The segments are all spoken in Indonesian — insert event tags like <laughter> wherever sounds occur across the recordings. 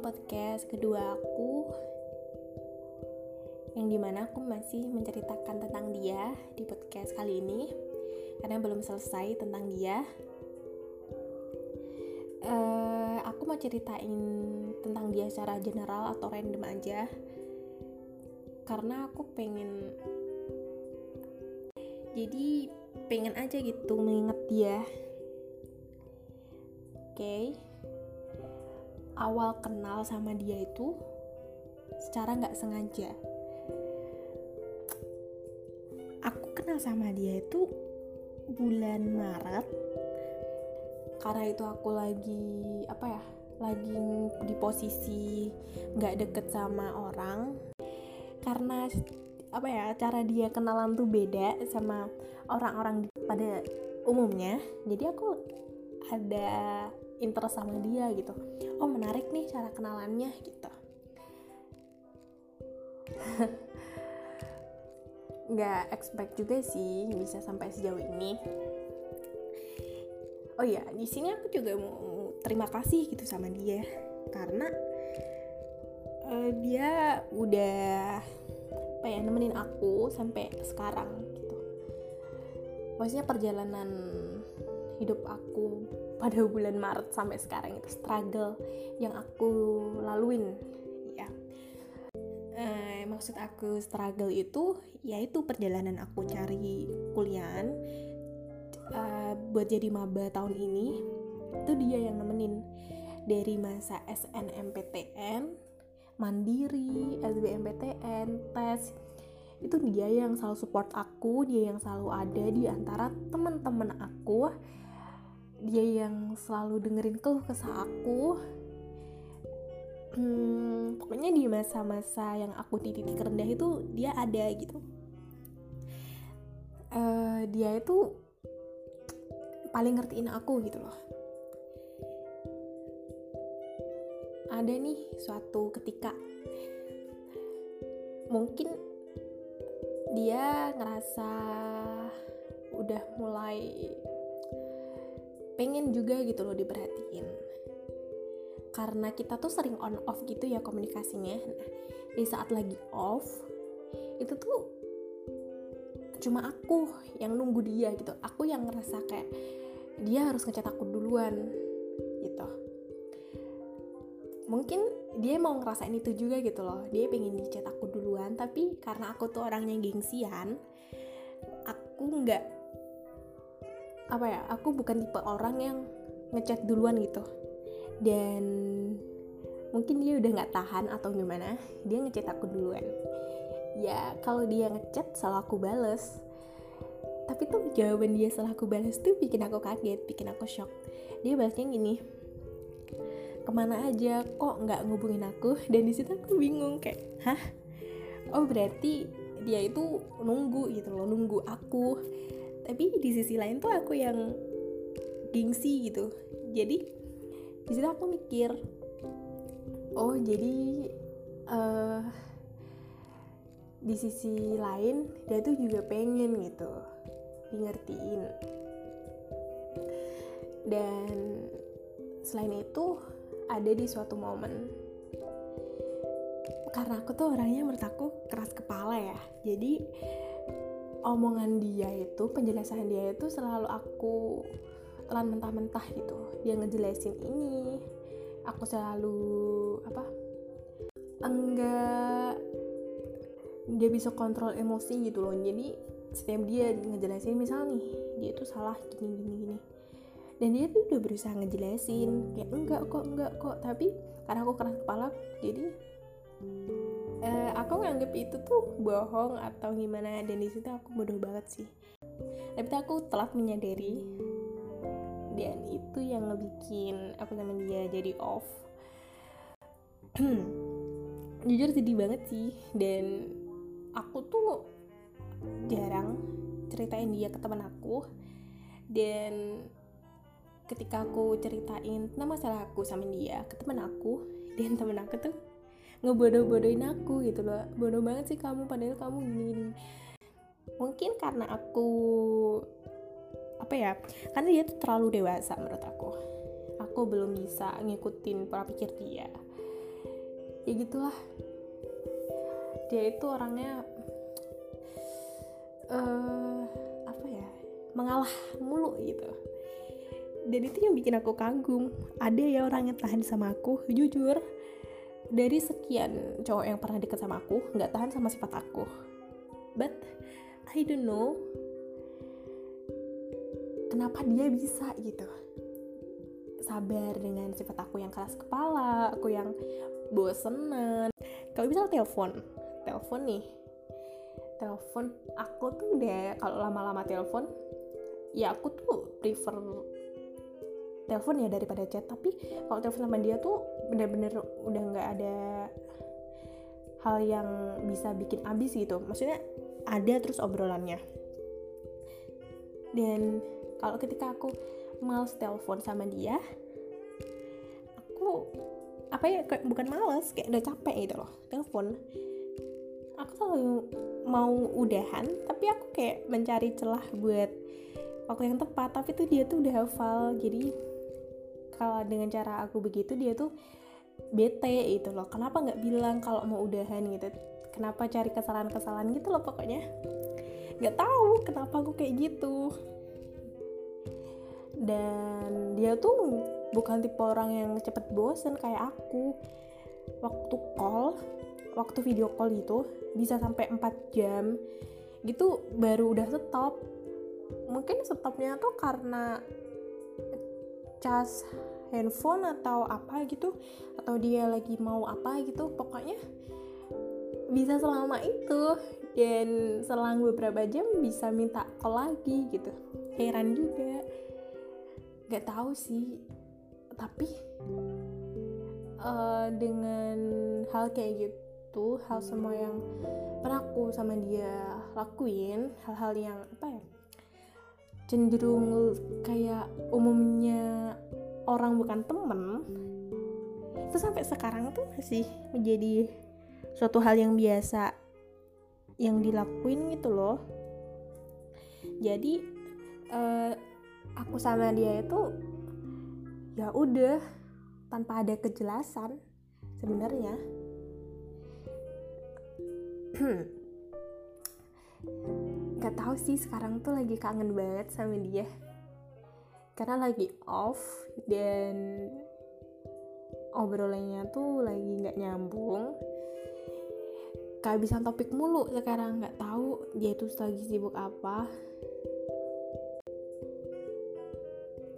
podcast kedua aku yang di mana aku masih menceritakan tentang dia di podcast kali ini karena belum selesai tentang dia. Uh, aku mau ceritain tentang dia secara general atau random aja karena aku pengen jadi pengen aja gitu mengingat dia oke okay awal kenal sama dia itu secara nggak sengaja. Aku kenal sama dia itu bulan Maret. Karena itu aku lagi apa ya lagi di posisi nggak deket sama orang. Karena apa ya cara dia kenalan tuh beda sama orang-orang pada umumnya. Jadi aku ada interest sama dia gitu. Oh menarik nih cara kenalannya gitu. <laughs> Nggak expect juga sih bisa sampai sejauh ini. Oh ya di sini aku juga mau terima kasih gitu sama dia. Karena uh, dia udah apa ya nemenin aku sampai sekarang gitu. Maksudnya perjalanan hidup aku pada bulan Maret sampai sekarang itu struggle yang aku laluin. Ya eh, maksud aku struggle itu yaitu perjalanan aku cari kuliah uh, buat jadi maba tahun ini itu dia yang nemenin. Dari masa SNMPTN mandiri SBMPTN tes itu dia yang selalu support aku dia yang selalu ada di antara teman-teman aku dia yang selalu dengerin keluh kesah aku. Hmm, pokoknya di masa-masa yang aku titik rendah itu dia ada gitu. Uh, dia itu paling ngertiin aku gitu loh. Ada nih suatu ketika mungkin dia ngerasa udah mulai pengen juga gitu loh diperhatiin. Karena kita tuh sering on off gitu ya komunikasinya. Nah, di saat lagi off itu tuh cuma aku yang nunggu dia gitu. Aku yang ngerasa kayak dia harus ngechat aku duluan gitu. Mungkin dia mau ngerasain itu juga gitu loh. Dia pengen dicat aku duluan tapi karena aku tuh orangnya gengsian aku nggak apa ya aku bukan tipe orang yang ngechat duluan gitu. Dan mungkin dia udah nggak tahan atau gimana dia ngechat aku duluan. Ya kalau dia ngechat selalu aku bales. Tapi tuh jawaban dia setelah aku balas tuh bikin aku kaget bikin aku shock. Dia balasnya gini ke mana aja? Kok nggak ngubungin aku? Dan di situ aku bingung kayak hah? Oh berarti dia itu nunggu gitu loh nunggu aku tapi di sisi lain tuh aku yang gengsi gitu. Jadi di situ aku mikir oh jadi uh, di sisi lain dia tuh juga pengen gitu ngertiin dan selain itu ada di suatu momen karena aku tuh orangnya menurut aku keras kepala ya. Jadi omongan dia itu penjelasan dia itu selalu aku telan mentah-mentah gitu. Dia ngejelasin ini aku selalu apa enggak dia bisa kontrol emosi gitu loh. Jadi setiap dia ngejelasin misal nih dia itu salah gini gini gini. Dan dia tuh udah berusaha ngejelasin kayak enggak kok enggak kok. Tapi karena aku keras kepala jadi uh, aku nganggep itu tuh bohong atau gimana dan di situ aku bodoh banget sih. Tapi aku telat menyadari dan itu yang ngebikin apa namanya dia jadi off. <clears throat> Jujur sedih banget sih dan aku tuh jarang ceritain dia ke teman aku. Dan ketika aku ceritain tentang masalah aku sama dia ke teman aku <laughs> dan teman aku tuh ngebodoh-bodohin aku gitu loh. Bodoh banget sih kamu padahal kamu gini gini mungkin karena aku apa ya karena dia tuh terlalu dewasa menurut aku. Aku belum bisa ngikutin pola pikir dia. Ya gitulah. Dia itu orangnya uh, apa ya mengalah mulu gitu. Dan itu yang bikin aku kagum. Ada ya orang yang tahan sama aku jujur dari sekian cowok yang pernah deket sama aku nggak tahan sama sifat aku. But I don't know kenapa dia bisa gitu. Sabar dengan sifat aku yang keras kepala aku yang bosenan. Kalau bisa telepon telepon nih. Telepon aku tuh udah kalau lama-lama telepon ya aku tuh prefer telepon ya daripada chat. Tapi kalau telepon sama dia tuh bener-bener udah nggak ada hal yang bisa bikin abis gitu. Maksudnya ada terus obrolannya. Dan kalau ketika aku males telepon sama dia aku apa ya kayak bukan males kayak udah capek gitu loh telepon. Aku selalu mau udahan tapi aku kayak mencari celah buat waktu yang tepat. Tapi tuh dia tuh udah hafal jadi kalau dengan cara aku begitu dia tuh bete itu loh. Kenapa nggak bilang kalau mau udahan gitu? Kenapa cari kesalahan-kesalahan gitu loh pokoknya? Nggak tahu kenapa aku kayak gitu. Dan dia tuh bukan tipe orang yang cepet bosen kayak aku. Waktu call waktu video call itu bisa sampai 4 jam. Gitu baru udah stop. Mungkin stopnya tuh karena cas handphone atau apa gitu atau dia lagi mau apa gitu pokoknya bisa selama itu. Dan selang beberapa jam bisa minta call lagi gitu. Heran juga. Nggak tahu sih. Tapi uh, dengan hal kayak gitu hal semua yang pernah aku sama dia lakuin hal-hal yang apa ya cenderung kayak umumnya orang bukan temen itu sampai sekarang tuh masih menjadi suatu hal yang biasa yang dilakuin gitu loh. Jadi uh, aku sama dia itu ya udah tanpa ada kejelasan sebenarnya. <clears throat> Nggak tahu sih sekarang tuh lagi kangen banget sama dia karena lagi off dan obrolannya tuh lagi nggak nyambung kehabisan topik mulu sekarang nggak tahu dia tuh lagi sibuk apa.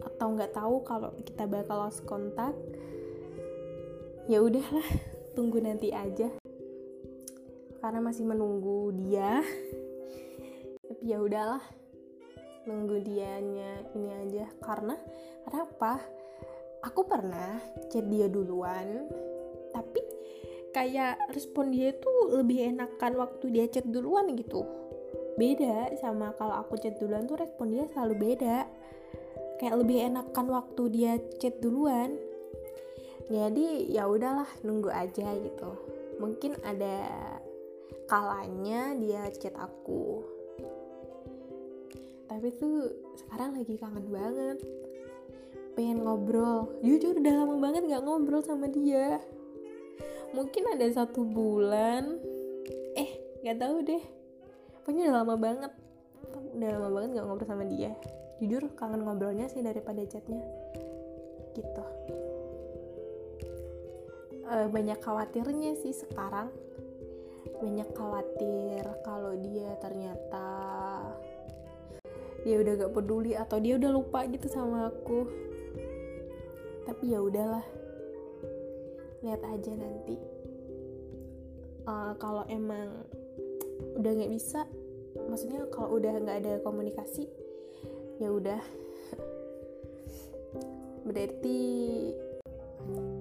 Atau nggak tahu kalau kita bakal lost kontak ya udahlah tunggu nanti aja. Karena masih menunggu dia. Tapi ya udahlah nunggu dianya ini aja. Karena kenapa? Aku pernah chat dia duluan tapi kayak respon dia tuh lebih enakan waktu dia chat duluan gitu. Beda sama kalau aku chat duluan tuh respon dia selalu beda. Kayak lebih enakan waktu dia chat duluan. Jadi ya udahlah nunggu aja gitu. Mungkin ada kalanya dia chat aku tapi tuh sekarang lagi kangen banget. Pengen ngobrol. Jujur udah lama banget gak ngobrol sama dia. Mungkin ada satu bulan. Eh gak tahu deh. Pokoknya udah lama banget. Udah lama banget gak ngobrol sama dia. Jujur kangen ngobrolnya sih daripada chatnya. Gitu. E, banyak khawatirnya sih sekarang. Banyak khawatir kalau dia ternyata dia udah gak peduli atau dia udah lupa gitu sama aku. Tapi ya udahlah. Lihat aja nanti. Uh, kalau emang udah nggak bisa maksudnya kalau udah nggak ada komunikasi ya udah. <laughs> Berarti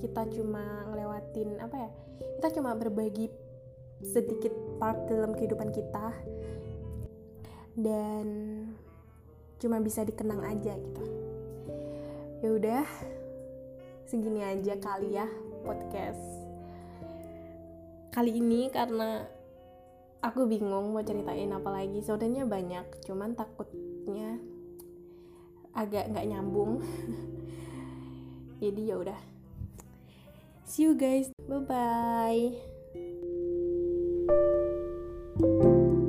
kita cuma ngelewatin apa ya kita cuma berbagi sedikit part dalam kehidupan kita. Dan cuma bisa dikenang aja gitu. Ya udah segini aja kali ya podcast. Kali ini karena aku bingung mau ceritain apa lagi. Sebenarnya banyak cuman takutnya agak nggak nyambung. <laughs> Jadi ya udah. See you guys. Bye bye